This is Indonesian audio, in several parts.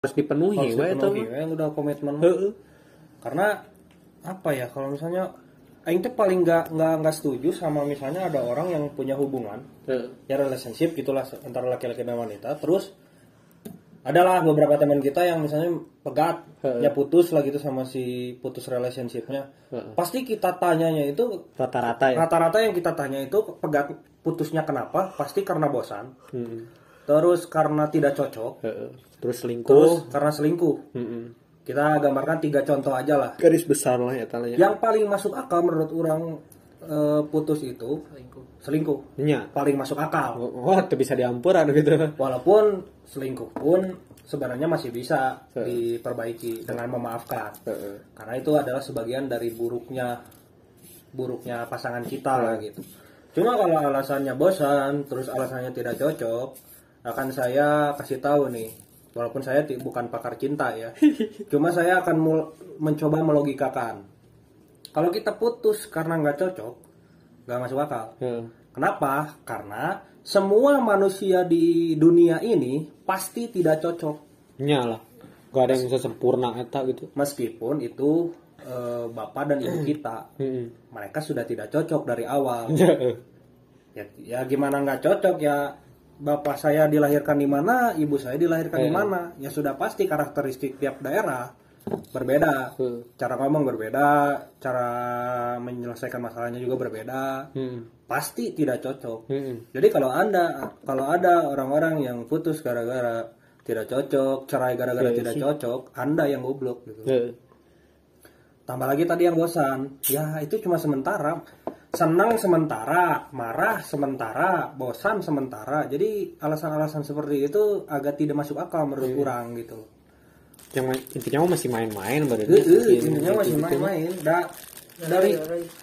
harus dipenuhi harus dipenuhi we, yang udah komitmen Heeh. karena apa ya kalau misalnya Aing tuh paling nggak nggak nggak setuju sama misalnya ada orang yang punya hubungan Heeh. ya relationship gitulah antara laki-laki dan wanita terus adalah beberapa teman kita yang misalnya pegat Heeh. ya putus lah gitu sama si putus relationshipnya pasti kita tanyanya itu rata-rata ya rata-rata yang kita tanya itu pegat putusnya kenapa pasti karena bosan Heeh. Terus karena tidak cocok Heeh. terus selingkuh. terus karena selingkuh. Heeh. kita gambarkan tiga contoh aja lah. Garis besar lah ya tanya yang paling masuk akal menurut orang eh, putus itu selingkuh. nya paling masuk akal. Oh itu bisa diampuran gitu. Walaupun selingkuh pun sebenarnya masih bisa Heeh. diperbaiki dengan memaafkan. Heeh. karena itu adalah sebagian dari buruknya buruknya pasangan kita lah gitu. Cuma kalau alasannya bosan terus alasannya tidak cocok akan saya kasih tahu nih walaupun saya bukan pakar cinta ya cuma saya akan mencoba melogikakan kalau kita putus karena nggak cocok nggak masuk akal Heeh. Kenapa? Karena semua manusia di dunia ini pasti tidak cocok. nya lah gak ada yang bisa sempurna eta gitu Meskipun itu eh, bapak dan ibu kita, Heeh. mereka sudah tidak cocok dari awal. Heeh. Ya, ya gimana nggak cocok ya? Bapak saya dilahirkan di mana, ibu saya dilahirkan di mana? Ya sudah pasti karakteristik tiap daerah berbeda. Heeh. Cara ngomong berbeda, cara menyelesaikan masalahnya juga berbeda. Heeh. Pasti tidak cocok. Heeh. Jadi kalau anda kalau ada orang-orang yang putus gara-gara tidak cocok, cerai gara-gara tidak cocok, anda yang goblok gitu. Heeh. Tambah lagi tadi yang bosan, ya itu cuma sementara. Senang sementara, marah sementara, bosan sementara. Jadi alasan-alasan seperti itu agak tidak masuk akal menurut kurang gitu. yang intinya masih main-main berarti Heeh, intinya masih main-main. Da- dari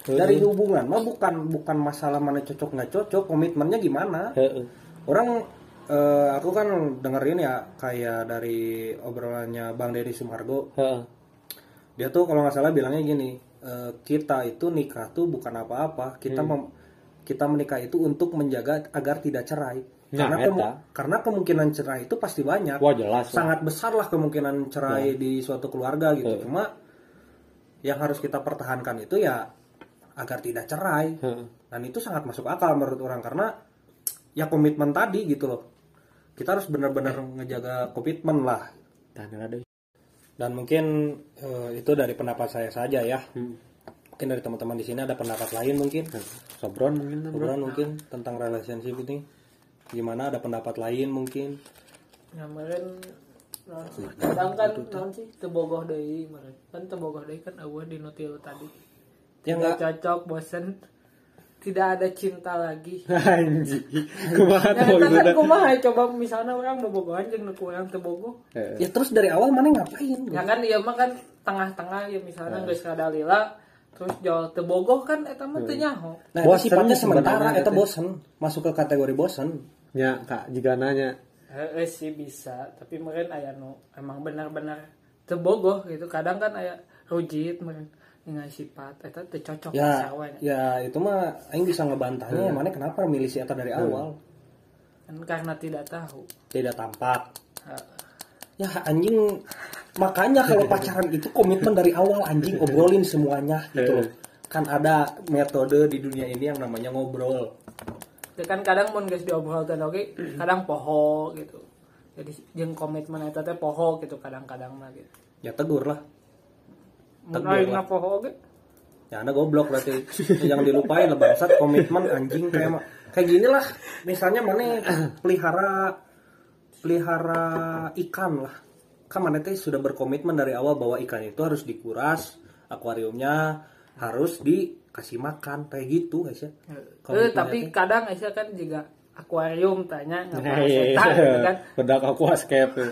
dari hubungan mah bukan bukan masalah mana cocok nggak cocok, komitmennya gimana? Heeh. Orang eh, aku kan dengerin ya kayak dari obrolannya Bang Deddy Sumargo. Heeh. Dia tuh kalau nggak salah bilangnya gini, eh, kita itu nikah tuh bukan apa-apa, kita mem- kita menikah itu untuk menjaga agar tidak cerai. Nah, karena kemu- karena kemungkinan cerai itu pasti banyak. wah jelas. Sangat besar lah kemungkinan cerai di suatu keluarga gitu. Cuma yang harus kita pertahankan itu ya agar tidak cerai. Heeh. Dan itu sangat masuk akal menurut orang karena ya komitmen tadi gitu loh. Kita harus benar-benar ngejaga komitmen lah. Tahan ada Dan mungkin eh, itu dari pendapat saya saja ya. Hmm. Mungkin dari teman-teman di sini ada pendapat lain mungkin. Sobron mungkin bro. Obrolan mungkin tentang relationship ini. Gimana ada pendapat lain mungkin. Kemarin naon sih? kadang kan naon sih tebogoh deui meureun. Kan tebogoh deui kan eueuh di nutil tadi. Ya Tidak enggak cocok, bosen. Tidak ada cinta lagi. Anjing. Kumaha Ya, tuh eta kan kumaha coba misalnya orang bobogohan jeung nu kurang tebogoh. Heeh. Ya terus dari awal mana ngapain? Ya kan ieu mah kan tengah-tengah ya misalnya geus kadalila terus jauh tebogoh kan eta mah teu nyaho. Nah, itu Bosen sifatnya sementara, teh. bosen. Masuk ke kategori bosen. Nya kak jika nanya Heeh sih bisa, tapi mungkin aya nu emang benar-benar tebogoh gitu. Kadang kan aya rujit meureun dengan sifat eta teu cocok Ya, nya. ya itu mah Aing bisa ngebantahnya. Mana kenapa milih si Eta dari awal? Kan karena tidak tahu. Tidak tampak. Heeh. Ya anjing makanya kalau pacaran itu komitmen dari awal anjing obrolin semuanya gitu loh. Kan ada metode di dunia ini yang namanya ngobrol. Ya kan kadang mun geus diobrolkeun oge, kadang poho gitu. Jadi jeung komitmen eta teh poho gitu kadang-kadang mah gitu. Ya tegur lah. Aing lah. poho oge, Ya anda goblok berarti. Jangan dilupain lah bangsat komitmen anjing kayak ma- kayak gini lah. Misalnya mana pelihara pelihara ikan lah. Kan mana teh sudah berkomitmen dari awal bahwa ikan itu harus dikuras, akuariumnya harus dikasih makan kayak gitu guys ya. Eh, tapi kadang Aisyah kan juga akuarium tanya Nah, nggak iya, setan gitu kan. Bedak tuh.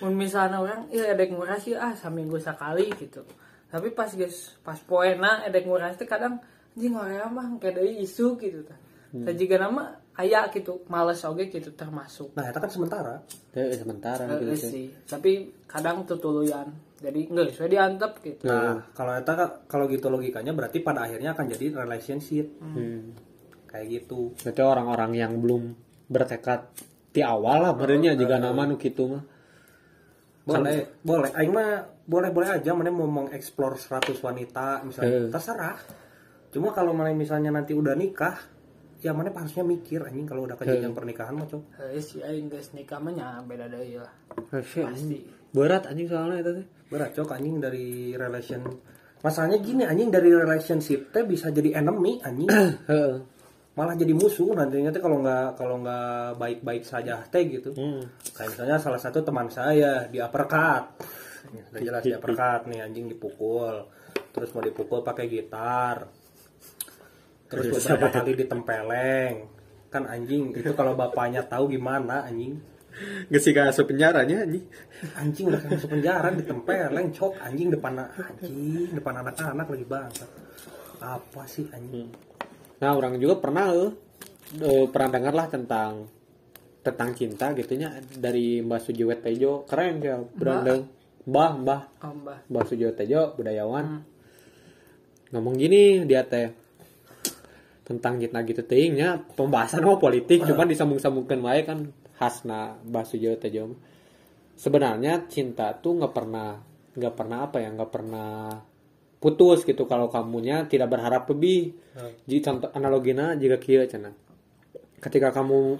Mun misalnya orang iya edek nguras sih ah saminggu sekali gitu. Tapi pas guys pas poena edek nguras teh kadang anjing orang mah kayak dari isu gitu tah. Hmm. Dan jika nama aya gitu males oge gitu termasuk. Nah, itu kan sementara. Teh sementara gitu sih. sih. Tapi kadang tutuluyan. Jadi enggak sesuai diantep gitu. Nah, kalau eta kalau gitu logikanya berarti pada akhirnya akan jadi relationship. Hmm. Kayak gitu. Berarti orang-orang yang belum bertekad di awal lah berarti juga nama nu kitu mah. boleh boleh aing mah boleh boleh aja mana mau mengeksplor 100 wanita misalnya Eh. terserah cuma kalau mana misalnya nanti udah nikah ya mana harusnya mikir anjing kalau udah ke jenjang pernikahan mah cok Heuh si aing geus nikah mah nya beda deui lah. Pasti. Berat anjing soalnya itu teh. berat cok anjing dari relation masalahnya gini anjing dari relationship teh bisa jadi enemy anjing Heeh. Malah jadi musuh nantinya teh kalau nggak kalau nggak baik-baik saja teh gitu. Hmm. kayak misalnya salah satu teman saya di uppercut. Udah jelas di uppercut nih anjing dipukul. Terus mau dipukul pakai gitar. Terus beberapa kali ditempeleng. Kan anjing itu kalau bapaknya tahu gimana anjing? Gak sih masuk penjaranya anjing. anjing udah masuk penjara ditempeleng cok. Anjing depan anjing depan anak-anak lagi bangsa. Apa sih anjing Nah, orang juga pernah eh, pernah dengar lah tentang tentang cinta gitunya dari Mbah Sujiwet Tejo. Keren ya, berandeng. Mbah, Mbah, Oh, Mbah. Mbah Sujiwet Tejo, budayawan. Ngomong gini dia teh tentang cinta gitu teuingnya pembahasan mau politik cuman disambung-sambungkan wae kan khasna Mbah Sujiwet Tejo. Sebenarnya cinta tuh nggak pernah nggak pernah apa ya nggak pernah putus gitu kalau kamunya tidak berharap lebih. Jadi contoh analoginya jika kia cina. Ketika kamu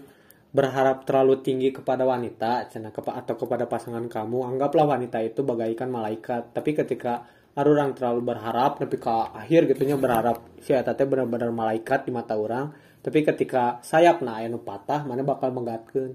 berharap terlalu tinggi kepada wanita cina kepa atau kepada pasangan kamu anggaplah wanita itu bagaikan malaikat. Tapi ketika ada orang terlalu berharap tapi ke akhir gitunya berharap si teh benar-benar malaikat di mata orang tapi ketika sayap na anu patah mana bakal menggatkeun?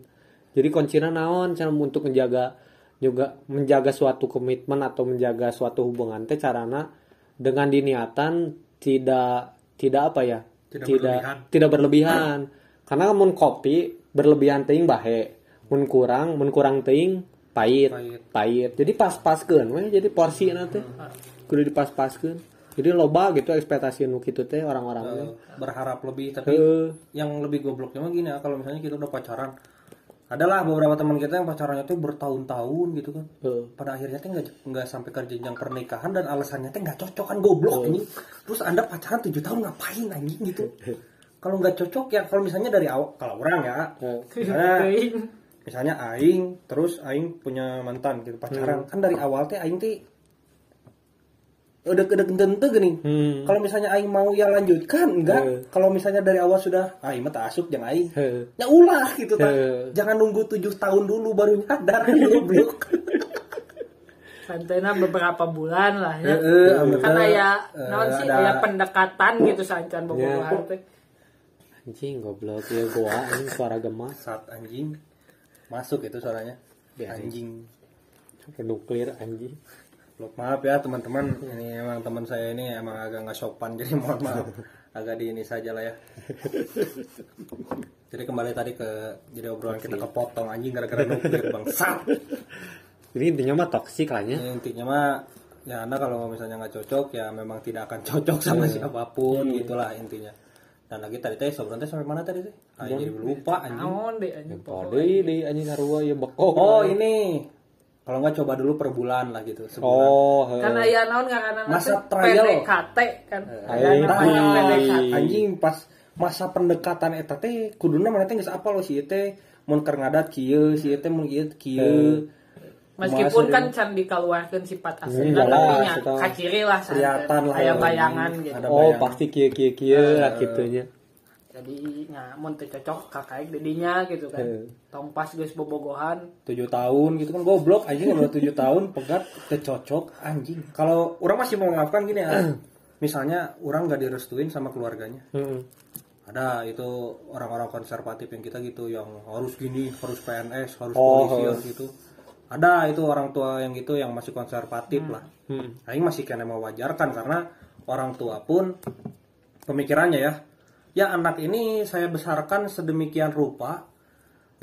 Jadi kuncinya naon cara untuk menjaga juga menjaga suatu komitmen atau menjaga suatu hubungan teh carana dengan diniatan tidak tidak apa ya? Tidak tidak berlebihan. tidak berlebihan. Karena mun kopi berlebihan teuing bahe mun kurang mun kurang teuing pahit. Pahit. pahit. Jadi pas-paskeun we. Jadi porsi nanti kudu dipas-paskeun. Jadi loba gitu ekspektasi nu kitu teh orang-orang. Eh, berharap lebih tapi Heeh. yang lebih gobloknya mah gini ya kalau misalnya kita udah pacaran adalah beberapa teman kita yang pacarannya tuh bertahun-tahun gitu kan. Heeh. pada akhirnya tuh nggak nggak sampai ke jenjang pernikahan dan alasannya tuh nggak cocok kan goblok ini. Terus anda pacaran tujuh tahun ngapain anjing gitu. Kalau nggak cocok ya kalau misalnya dari awal kalau orang ya. Heeh. misalnya misalnya aing terus aing punya mantan gitu pacaran. Kan dari awal teh aing teh udah udah tentu gini. Hmm. kalau misalnya aing mau ya lanjutkan. Enggak. Heeh. kalau misalnya dari awal sudah ah, aing mah tak asup jangan aing. Heeh. ya ulah gitu kan Heeh. jangan nunggu tujuh tahun dulu baru nyadar goblok. Santena beberapa bulan lah ya. Kan betul. aya Eh, naon sih ada- aya pendekatan gitu sancan bobogohan teh. anjing goblok. Ya gua anjing suara gemas. Saat anjing. Masuk itu suaranya. Ya, anjing. Sampai nuklir anjing Loh, maaf ya teman-teman. Ini emang teman saya ini emang agak nggak sopan jadi mohon maaf. Agak di ini saja lah ya. Jadi kembali tadi ke jadi obrolan kita kepotong anjing gara-gara nuklir bangsat. Ini intinya mah toksik lah ya. Ya, intinya mah ya anda kalau misalnya nggak cocok ya memang tidak akan cocok sama siapa pun gitulah intinya. Dan lagi tadi teh sobron teh sampai mana tadi teh? Ah, jadi lupa anjing. Naon deh anjing Pode di anjing sarua ya bekok. oh ini kalau nggak coba dulu per bulan lah gitu sebulan Oh, he. Kan aya naon ngaranna Masa teh trial. PDKT kan. Nah, PDKT. anjing pas masa pendekatan eta teh kuduna mana teh geus apa lo si teh mun keur ngadat kieu si teh mun ieu kieu Meskipun kan can dikeluarkan sifat asli Hmm, tapi nya kaciri lah kelihatan lah aya ya, bayangan gitu. Oh, pasti kieu kieu kieu lah gitunya. Jadi nya mun teu cocok kakaik dedinya gitu kan. Heeh. Tong pas geus bobogohan. tujuh tahun gitu kan goblok anjing udah tujuh tahun pegat kecocok anjing kalau orang masih mau memaafkan gini ya misalnya orang gak direstuin sama keluarganya Heeh. ada itu orang-orang konservatif yang kita gitu yang harus gini harus PNS harus Oh, polisi harus gitu ada itu orang tua yang gitu yang masih konservatif lah Hmm. Aing masih kena mewajarkan karena orang tua pun pemikirannya ya ya anak ini saya besarkan sedemikian rupa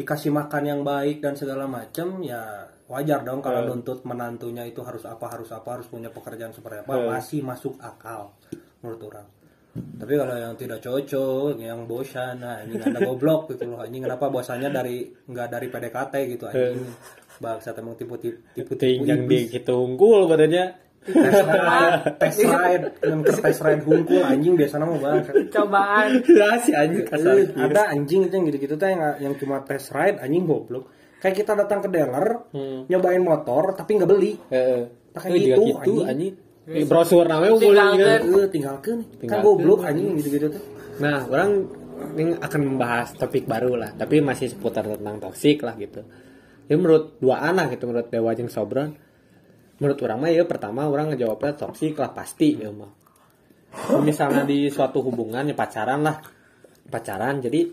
dikasih makan yang baik dan segala macam ya wajar dong kalau nuntut menantunya itu harus apa harus apa harus punya pekerjaan seperti apa masih masuk akal menurut orang. Tapi kalau yang tidak cocok yang bosan nah ini ada goblok gitu loh. Anjing kenapa bosannya dari nggak dari PDKT gitu anjing. Bangsa emang tipu tipu tipu yang di gitu unggul badannya. Tes ride tes ride dengan ke tes ride hungkul anjing biasanya mau banget Cobaan Ya si anjing kasar. ada anjing itu yang gitu-gitu tuh yang yang cuma tes ride anjing goblok kayak kita datang ke dealer Hmm. nyobain motor tapi nggak beli Heeh. Pakai Eh, gitu, gitu anjing. anjing. Brosur namanya boleh Tinggalkan. juga. eh tinggalkan kan goblok anjing gitu-gitu tuh Nah, orang ini akan membahas topik baru lah, tapi masih seputar tentang toksik lah gitu. Ya menurut dua anak gitu, menurut Dewa jeung Sobron. Menurut orang mah ya pertama orang ngejawabnya toksik lah pasti ya mah. Misalnya di suatu hubungan ya pacaran lah. Pacaran jadi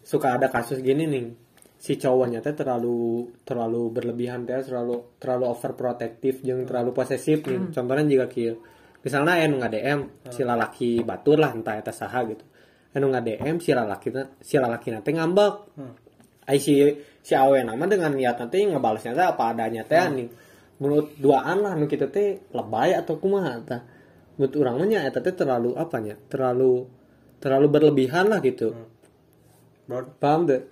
suka ada kasus gini nih. Si cowoknya teh terlalu terlalu berlebihan teh terlalu terlalu overprotective jeung terlalu posesif nih. Contohnya jika kieu. Misalnya anu nggak-DM si lalaki batur lah entah eta saha gitu. Anu nggak-DM si lalaki si lalaki teh ngambek. Ai si si awe nama dengan niat nanti ngebalasnya teh apa adanya teh nih. Menurut duaan lah nu kitu teh lebay atau kumaha tah. Menurut urang mah eta teh terlalu apanya? Terlalu terlalu berlebihan lah gitu. bro Paham deh?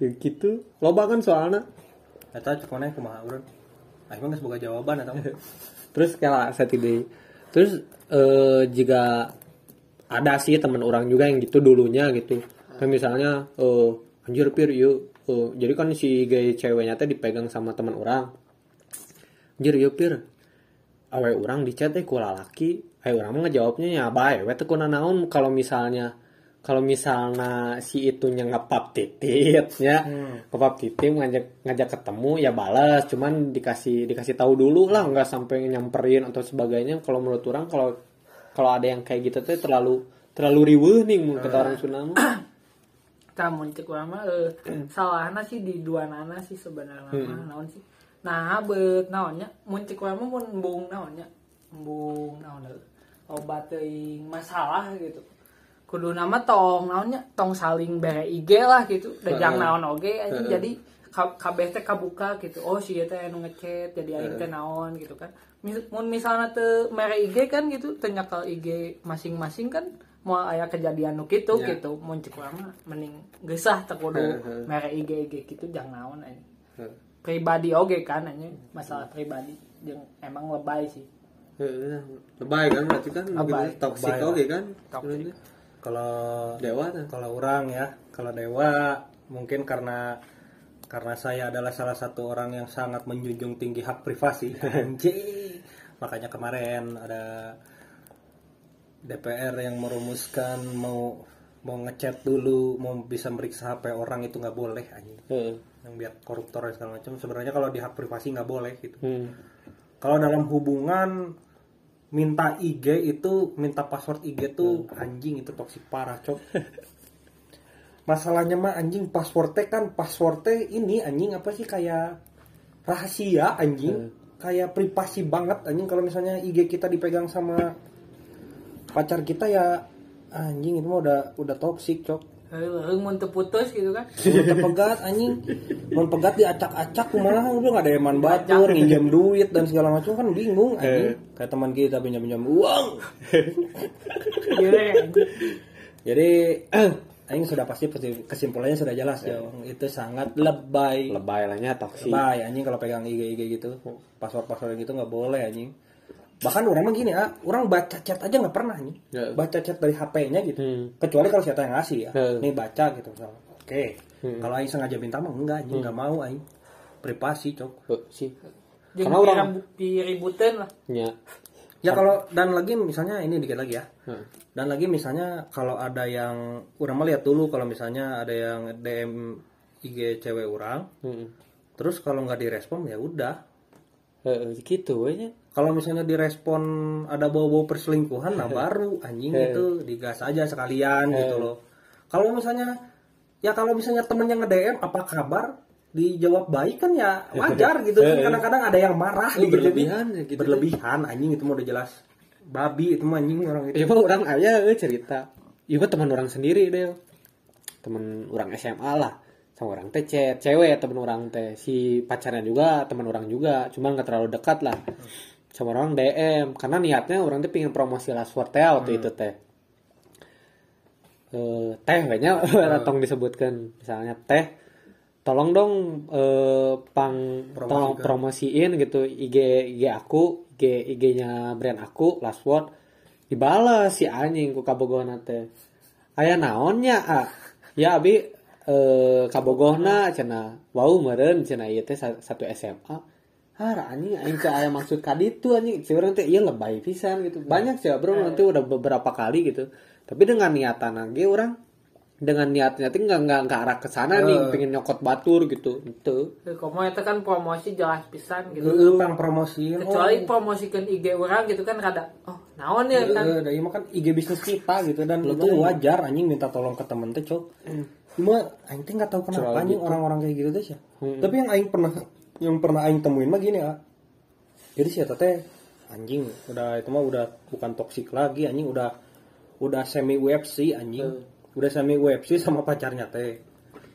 Ya gitu. Loba kan soalnya. eta cek mana kumaha urang ah emang geus boga jawaban mah. Terus kayak saya tidak. Terus eh, jika ada sih teman orang juga yang gitu dulunya gitu. Kayak misalnya eh anjir pir yuk. eh, jadi kan si gay ceweknya teh dipegang sama teman orang. Anjir yuk pir. Awe orang di chat teh ku lalaki. Ayo orang mah ngejawabnya ya bae we teh kuna naon? Kalau misalnya kalau misalnya si itunya ngepap titit ya. Ngepap titit ngajak ngajak ketemu ya balas cuman dikasih dikasih tahu dulu lah nggak sampai nyamperin atau sebagainya. Kalau menurut orang kalau kalau ada yang kayak gitu tuh terlalu terlalu riweuh nih mun kata orang Sunda mah. Kamu cek urang mah eh, salahna sih di dua nana sih sebenarnya. Mah naon sih. Nah, bet naonnya mun urang mah mun embung naonnya. Embung naon. Obat teuing masalah gitu. Kudu nama tong naonnya tong saling bere IG lah gitu. Da jang naon oge anjing jadi ka- kabeh teh kabuka gitu. Oh si teh anu ngechat jadi aing teh naon gitu kan. Mun misalnya teu mere IG kan gitu teu nyakel IG masing-masing kan mau aya kejadian nu kitu Ya. gitu mun cek mah mending geusah teu kudu mere IG IG gitu jang naon anjing. Pribadi oge kan anjing masalah pribadi jeung emang lebay sih. Heeh, lebay kan berarti kan Lebay. toksik oke kan Toksik. kalau dewa tuh kalau orang ya kalau dewa mungkin karena karena saya adalah salah satu orang yang sangat menjunjung tinggi hak privasi makanya kemarin ada DPR yang merumuskan mau mau ngechat dulu mau bisa meriksa HP orang itu nggak boleh anjing Heeh. Yang biar koruptor dan segala macam sebenarnya kalau di hak privasi nggak boleh gitu. Hmm. kalau dalam hubungan minta IG itu minta password IG tuh anjing itu toksik parah cok. Masalahnya mah anjing passwordnya kan passwordnya ini anjing apa sih kayak rahasia anjing. Kayak privasi banget anjing. Kalau misalnya IG kita dipegang sama pacar kita ya anjing itu mah udah udah toksik cok Heuh mun teu putus gitu kan. Mun pegat anjing. Mun pegat diacak-acak kumaha udah nggak ada eman batur nginjam duit dan segala macam kan bingung anjing. Kayak teman kita pinjam-pinjam uang. Gile. jadi anjing sudah pasti kesimpulannya sudah jelas ya itu sangat lebay. Lebay lahnya toksik. Lebay anjing kalau pegang IG IG gitu. Password password gitu nggak boleh anjing bahkan orang mah gini ah orang baca chat aja nggak pernah nih Ya. baca chat dari HP-nya gitu Hmm. kecuali kalau siapa yang ngasih ya Hmm. nih baca gitu misalnya oke Hmm. kalau aing sengaja minta mah enggak anjing nggak mau aing privasi cok sih Jeung Karena orang- diributeun lah. nya ya kalau dan lagi misalnya ini dikit lagi ya Heeh. dan lagi misalnya kalau ada yang orang mah lihat dulu kalau misalnya ada yang DM IG cewek orang Heeh. terus kalau nggak direspon ya udah Heeh, gitu we nya. Kalau misalnya direspon ada bau-bau perselingkuhan nah baru anjing itu digas aja sekalian gitu loh kalau misalnya ya kalau misalnya temennya nge-DM apa kabar dijawab baik kan ya wajar gitu kan kadang-kadang ada yang marah gitu berlebihan ya gitu. berlebihan anjing itu mau udah jelas babi itu mah anjing orang itu Ya orang aja euy cerita. Ieu mah teman orang sendiri deh. Teman orang SMA lah. Sama orang teh cewek teman orang teh. Si pacarnya juga teman orang juga, cuman nggak terlalu dekat lah. Sama orang DM karena niatnya orang teh pengen promosi last word teh waktu itu teh. Eh, teh banyak tong disebutkan. Misalnya teh tolong dong eh, pang tolong promosiin gitu IG IG aku IG IG-nya brand aku last word. Dibalas si anjing ku kabogohan teh. Aya naonnya ah ya abi eh kabogohna. Cenah wau meureun cenah ieu teh sa- satu SMA Hara anjing aing teh aya maksud ka ditu anjing si urang teh ieu lebay pisan gitu. Banyak sih bro nanti udah beberapa kali gitu. Tapi dengan niatan lagi orang dengan niatnya tuh nggak nggak nggak arah ke sana nih pengen nyokot batur gitu itu Komo itu kan promosi jelas pisan gitu. Heeh, pang promosiin. Kecuali promosikan IG orang gitu kan kada oh naon ya kan. Heeh, dari mah kan IG bisnis kita gitu dan itu wajar anjing minta tolong ke temen teh, Cok. Cuma aing teh enggak tahu kenapa anjing orang-orang kayak gitu teh sih. Tapi yang aing pernah yang pernah aing temuin mah gini, ah. Jadi si eta teh anjing udah itu mah udah bukan toksik lagi anjing udah udah semi UFC anjing. Udah semi UFC sama pacarnya teh.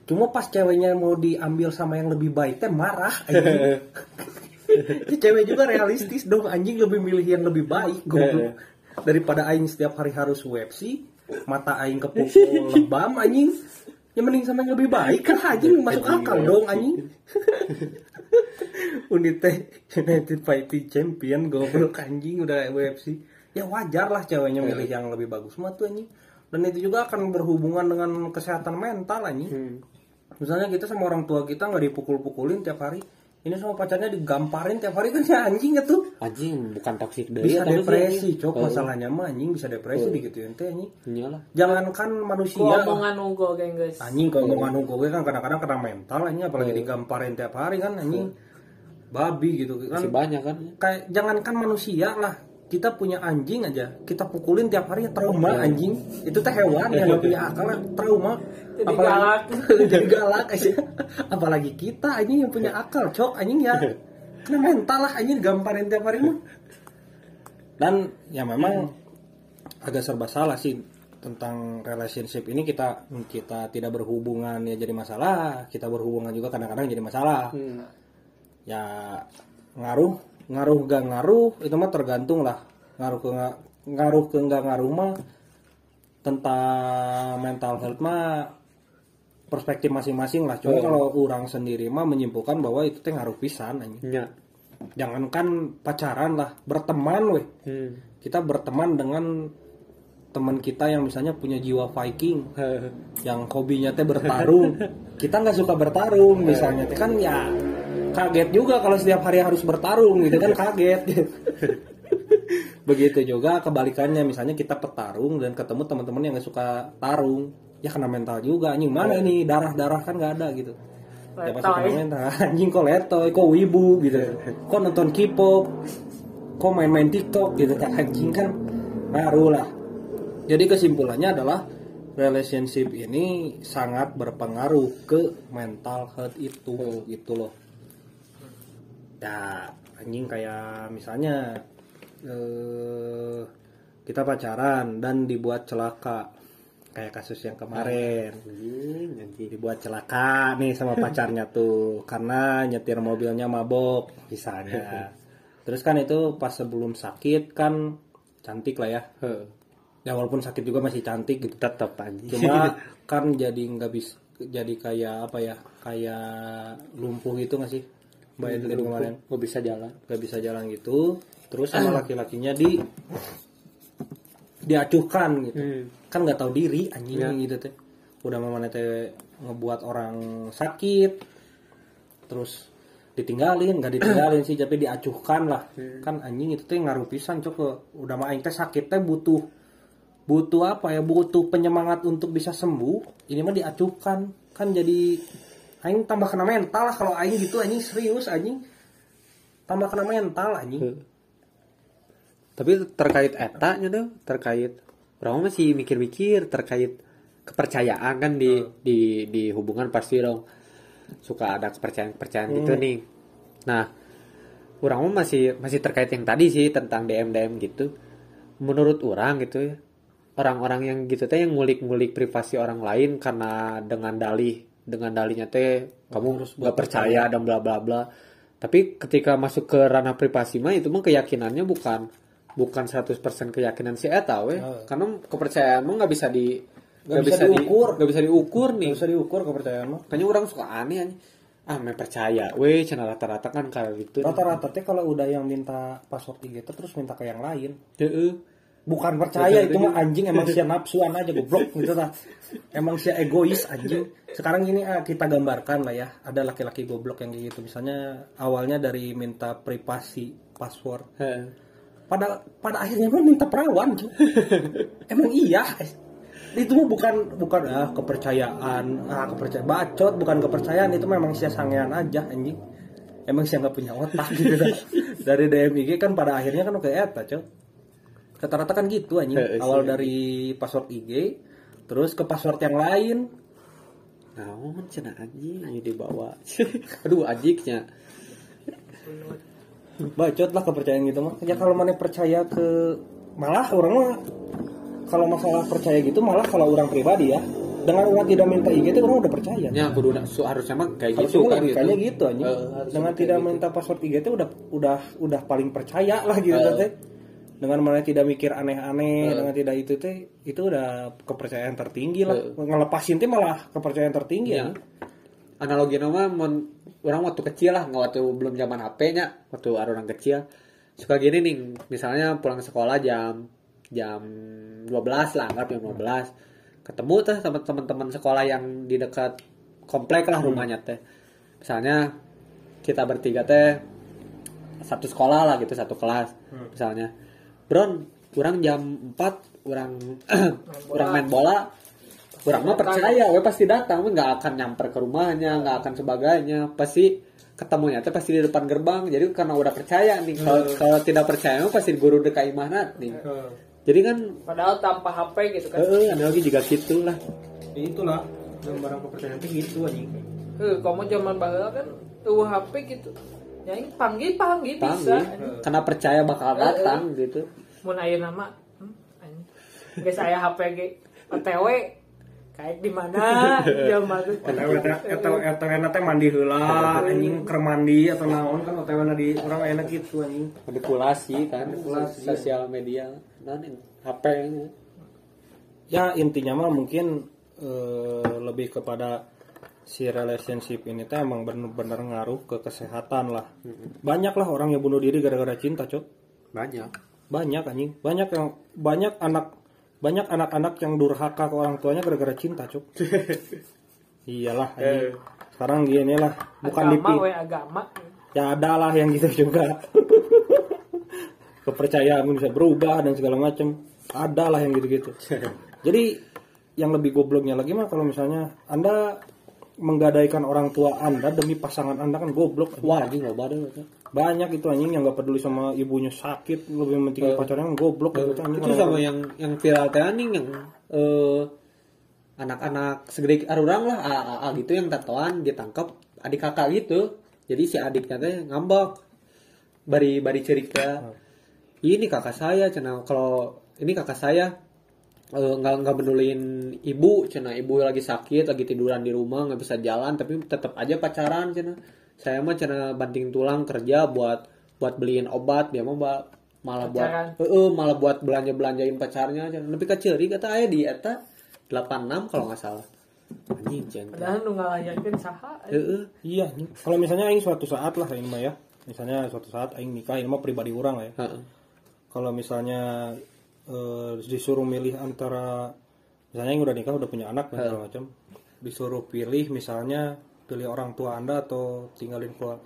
Cuma pas ceweknya mau diambil sama yang lebih baik teh marah anjing. Cewek juga realistis dong anjing lebih milih yang lebih baik goblok. Daripada aing setiap hari harus UFC, mata aing kepukul lebam anjing. Ya mending sama yang lebih baik kan anjing masuk akal dong anjing. Unit teh United Fighting Champion goblok anjing udah UFC. Ya wajar lah ceweknya milih yang lebih bagus mah tuh anjing. Dan itu juga akan berhubungan dengan kesehatan mental anjing. Misalnya kita sama orang tua kita nggak dipukul-pukulin tiap hari. Ini sama pacarnya digamparin tiap hari kan ya anjing itu. anjing bukan toksik deui Bisa depresi, cok. anjing. Masalahnya mah anjing bisa depresi digituin teh anjing. Oh, iyalah Jangankan manusia. omongan unggul geng guys. Anjing kalau omongan hukum gue kan kadang-kadang kena mental anjing apalagi digamparin tiap hari kan anjing. Babi gitu kan. masih banyak kan Kayak jangankan manusia lah. Kita punya anjing aja, kita pukulin tiap hari ya trauma anjing. Itu teh hewan yang gak punya akal lah, trauma. Jadi galak. jadi galak aja. Apalagi kita anjing yang punya akal, cok anjing ya. Kena mental lah anjing gamparin tiap hari mah. Dan ya memang agak serba salah sih tentang relationship ini kita kita tidak berhubungan ya jadi masalah, kita berhubungan juga kadang-kadang jadi masalah. Ya ngaruh ngaruh gak ngaruh itu mah tergantung lah ngaruh ke nga- ngaruh ke nggak ngaruh mah tentang mental health mah perspektif masing-masing lah. Cuma kalau orang sendiri mah menyimpulkan bahwa itu teh ngaruh pisan anjing. ya Jangankan pacaran lah, berteman weh. hmm. Kita berteman dengan teman kita yang misalnya punya jiwa Viking, yang hobinya teh bertarung. kita nggak suka bertarung misalnya, teh kan ya kaget juga kalau setiap hari harus bertarung gitu kan kaget. Begitu juga kebalikannya misalnya kita petarung dan ketemu teman-teman yang nggak suka tarung, ya kena mental juga. Anjing mana ini darah-darah kan nggak ada gitu. Ya pasti kena mental. Anjing kok letoy, kok wibu gitu. Kok nonton K-pop, kok main-main TikTok gitu kan anjing kan ngaruh lah. Jadi kesimpulannya adalah relationship ini sangat berpengaruh ke mental health itu gitu loh. Ya anjing kayak misalnya eh, kita pacaran dan dibuat celaka. Kayak kasus yang kemarin. Anjing dibuat celaka nih sama pacarnya tuh karena nyetir mobilnya mabok misalnya. Terus kan itu pas sebelum sakit kan cantik lah ya. Ya walaupun sakit juga masih cantik gitu. Tetap anjing. Cuma kan jadi nggak bisa jadi kayak apa ya kayak lumpuh gitu nggak sih mbak Edelin kemarin. Nggak bisa jalan. Nggak bisa jalan gitu. Terus sama laki-lakinya di diacuhkan gitu. Hmm. kan nggak tahu diri anjing Ya. gitu teh. Udah mamanya teh ngebuat orang sakit terus ditinggalin nggak ditinggalin sih tapi diacuhkan lah. Kan anjing itu teh ngaruh pisan cok ke- udah mah aing teh sakit teh butuh butuh apa ya butuh penyemangat untuk bisa sembuh ini mah diacuhkan. Kan jadi aing tambah kena mental lah kalau aing gitu anjing serius anjing. Tambah kena mental anjing. Tapi terkait etanya tuh terkait orang masih mikir-mikir terkait kepercayaan kan di di di hubungan pasti dong. Suka ada kepercayaan kepercayaan gitu nih. Nah orang masih masih terkait yang tadi sih tentang DM DM gitu. Menurut orang gitu ya orang-orang yang gitu teh yang ngulik-ngulik privasi orang lain karena dengan dalih dengan dalihnya teh kamu nggak percaya dan bla bla bla tapi ketika masuk ke ranah privasi mah itu mah keyakinannya bukan bukan 100% keyakinan si eta we karena kepercayaan mah nggak bisa di Nggak bisa di- diukur. nggak bisa diukur nih Nggak bisa diukur kepercayaan mah Kayaknya orang suka aneh anjing. Ah, main percaya. Weh, channel rata-rata kan kayak gitu. rata-rata teh kalau udah yang minta password IG terus minta ke yang lain Heeh. Bukan percaya itu mah anjing emang sia nafsuan aja goblok gitu lah emang sia egois anjing. Sekarang ini ah, kita gambarkan lah ya ada laki-laki goblok yang kayak gitu. Misalnya awalnya dari minta privasi password. Heeh. pada pada akhirnya mah minta perawan emang iya itu mah bukan bukan ah kepercayaan ah kepercayaan bacot bukan kepercayaan. Itu memang sia sangean aja anjing. Emang sia nggak punya otak gitu dah. dari DMIG kan pada akhirnya kan kayak eta cuy rata-rata kan gitu anjing Heeh, awal sih. dari password IG terus ke password yang lain Naon cenah anjing ayo dibawa. Aduh ajiknya. bacot lah kepercayaan gitu mah ya kalau mana percaya ke malah orang mah kalau masalah percaya gitu malah kalau orang pribadi ya dengan orang tidak minta IG itu orang udah percaya Ya kudu su- harusnya mah kayak Harusnya gitu kan gitu. logikanya gitu aja Eh, harusnya dengan tidak gitu. minta password IG itu udah udah udah paling percaya lah gitu Eh. teh dengan mana tidak mikir aneh-aneh Eh. dengan tidak itu teh itu udah kepercayaan tertinggi lah Eh. ngelepasin teh malah kepercayaan tertinggi Ya. ya. Analogi nama mon orang waktu kecil lah, nggak waktu belum zaman HP-nya, waktu ada orang kecil. Suka gini nih, misalnya pulang sekolah jam jam 12 lah, anggap jam 12. Ketemu tuh sama teman-teman sekolah yang di dekat komplek lah rumahnya teh. Misalnya kita bertiga teh satu sekolah lah gitu, satu kelas. Misalnya, Bron, kurang jam 4 orang orang main bola Kurang mah percaya, we pasti datang, we nggak akan nyamper ke rumahnya, nggak akan sebagainya, pasti ketemunya tuh pasti di depan gerbang. Jadi karena udah percaya nih, kalau kalau tidak percaya pasti guru dekai mana nih. Jadi kan, Padahal tanpa HP gitu kan. eh, analogi juga gitu lah. Ya itulah gambaran kepercayaan itu gitu anjing Eh, kamu zaman baheula kan tuh HP gitu. Ya ini panggil panggil bisa. Panggil, karena percaya bakal datang gitu. Mun aya nama hmm, anjing. Geus aya HP ge OTW kayak di mana? Zaman itu. OTW teh OTW OTW na teh mandi heula anjing keur mandi atau naon kan OTW di orang enak gitu anjing. Manipulasi kan, Manipulasi, sosial media, ini? HP ini. ya intinya mah mungkin eh, lebih kepada si relationship ini teh emang bener-bener ngaruh ke kesehatan lah. Banyak lah orang yang bunuh diri gara-gara cinta cok. Banyak. banyak anjing. Banyak yang banyak anak banyak anak-anak yang durhaka ke orang tuanya gara-gara cinta cok. Iyalah anjing. Sekarang gini lah bukan agama dipi we agama. ya ada lah yang gitu juga. Kepercayaan bisa berubah dan segala macam ada lah yang gitu-gitu. Jadi yang lebih gobloknya lagi mah kalau misalnya anda menggadaikan orang tua anda demi pasangan anda kan goblok. Wah, anjing loba deh. banyak itu anjing yang gak peduli sama ibunya sakit lebih penting pacarnya kan goblok gitu anjing itu sama yang yang viral teh anjing yang eh, anak-anak segede arurang lah AA gitu yang tatoan ditangkap adik kakak gitu. Jadi si adiknya teh ngambek. Bari bari cerita ini kakak saya cina kalau ini kakak saya eh, nggak nggak pedulin ibu cina ibu lagi sakit lagi tiduran di rumah nggak bisa jalan tapi tetap aja pacaran cina saya mah cina banting tulang kerja buat buat beliin obat dia mah ba- malah Pacaran. buat Heeh, malah buat belanja belanjain pacarnya cina tapi keceri kata ayah di eta 86 kalau nggak salah anjing ceng Padahal nu ngalayakeun saha. Heeh. iya anjing. kalau misalnya aing suatu saat lah ini mah ya misalnya suatu saat aing nikah ini mah pribadi orang lah ya Heeh. kalau misalnya eh, disuruh milih antara misalnya yang udah nikah udah punya anak dan segala macam. Disuruh pilih misalnya pilih orang tua anda atau tinggalin keluar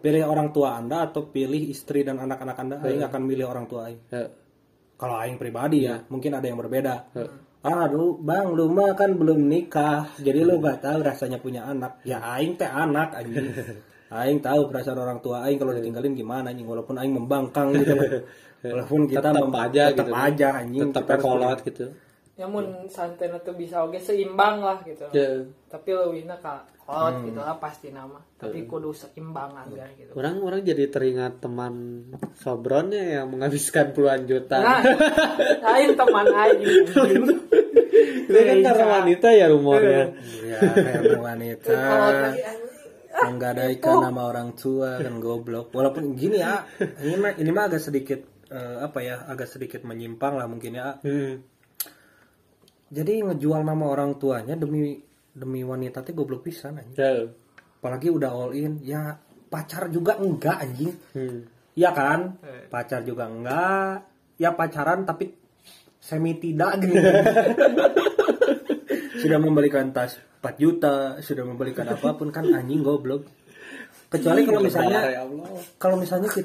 pilih orang tua anda atau pilih istri dan anak-anak anda aing akan milih orang tua aing. Kalau aing pribadi ya mungkin ada yang berbeda. Ah lu bang lu mah kan belum nikah jadi lu gak tahu rasanya punya anak. Ya aing teh anak anjing. Aing tahu perasaan orang tua aing kalau ditinggalin gimana anjing? Walaupun aing membangkang gitu walaupun kita tetap aja tetap gitu aja anjing tetap kolot gitu Ya mun santena tuh bisa oge seimbang lah gitu. Ya. Tapi leuwihna ka kolot gitu lah pasti nama. Tapi kudu seimbang aja gitu. orang orang jadi teringat teman sobronnya yang menghabiskan puluhan juta Nah, lain teman aja. itu kan karena wanita ya rumornya ya kayak wanita Kolot lagi anjing. menggadaikan nama orang tua kan goblok walaupun gini ya ini mah ini mah agak sedikit eh, apa ya agak sedikit menyimpang lah mungkin ya. Hmm. jadi ngejual nama orang tuanya demi demi wanita teh goblok pisan anjing. Ya. apalagi udah all in. Ya pacar juga enggak anjing. Hmm. Iya kan? Pacar juga enggak. Ya pacaran tapi semi tidak gitu. Sudah membelikan tas 4 juta sudah membelikan apa pun kan anjing goblok. Kecuali kalau misalnya ya kalau misalnya kita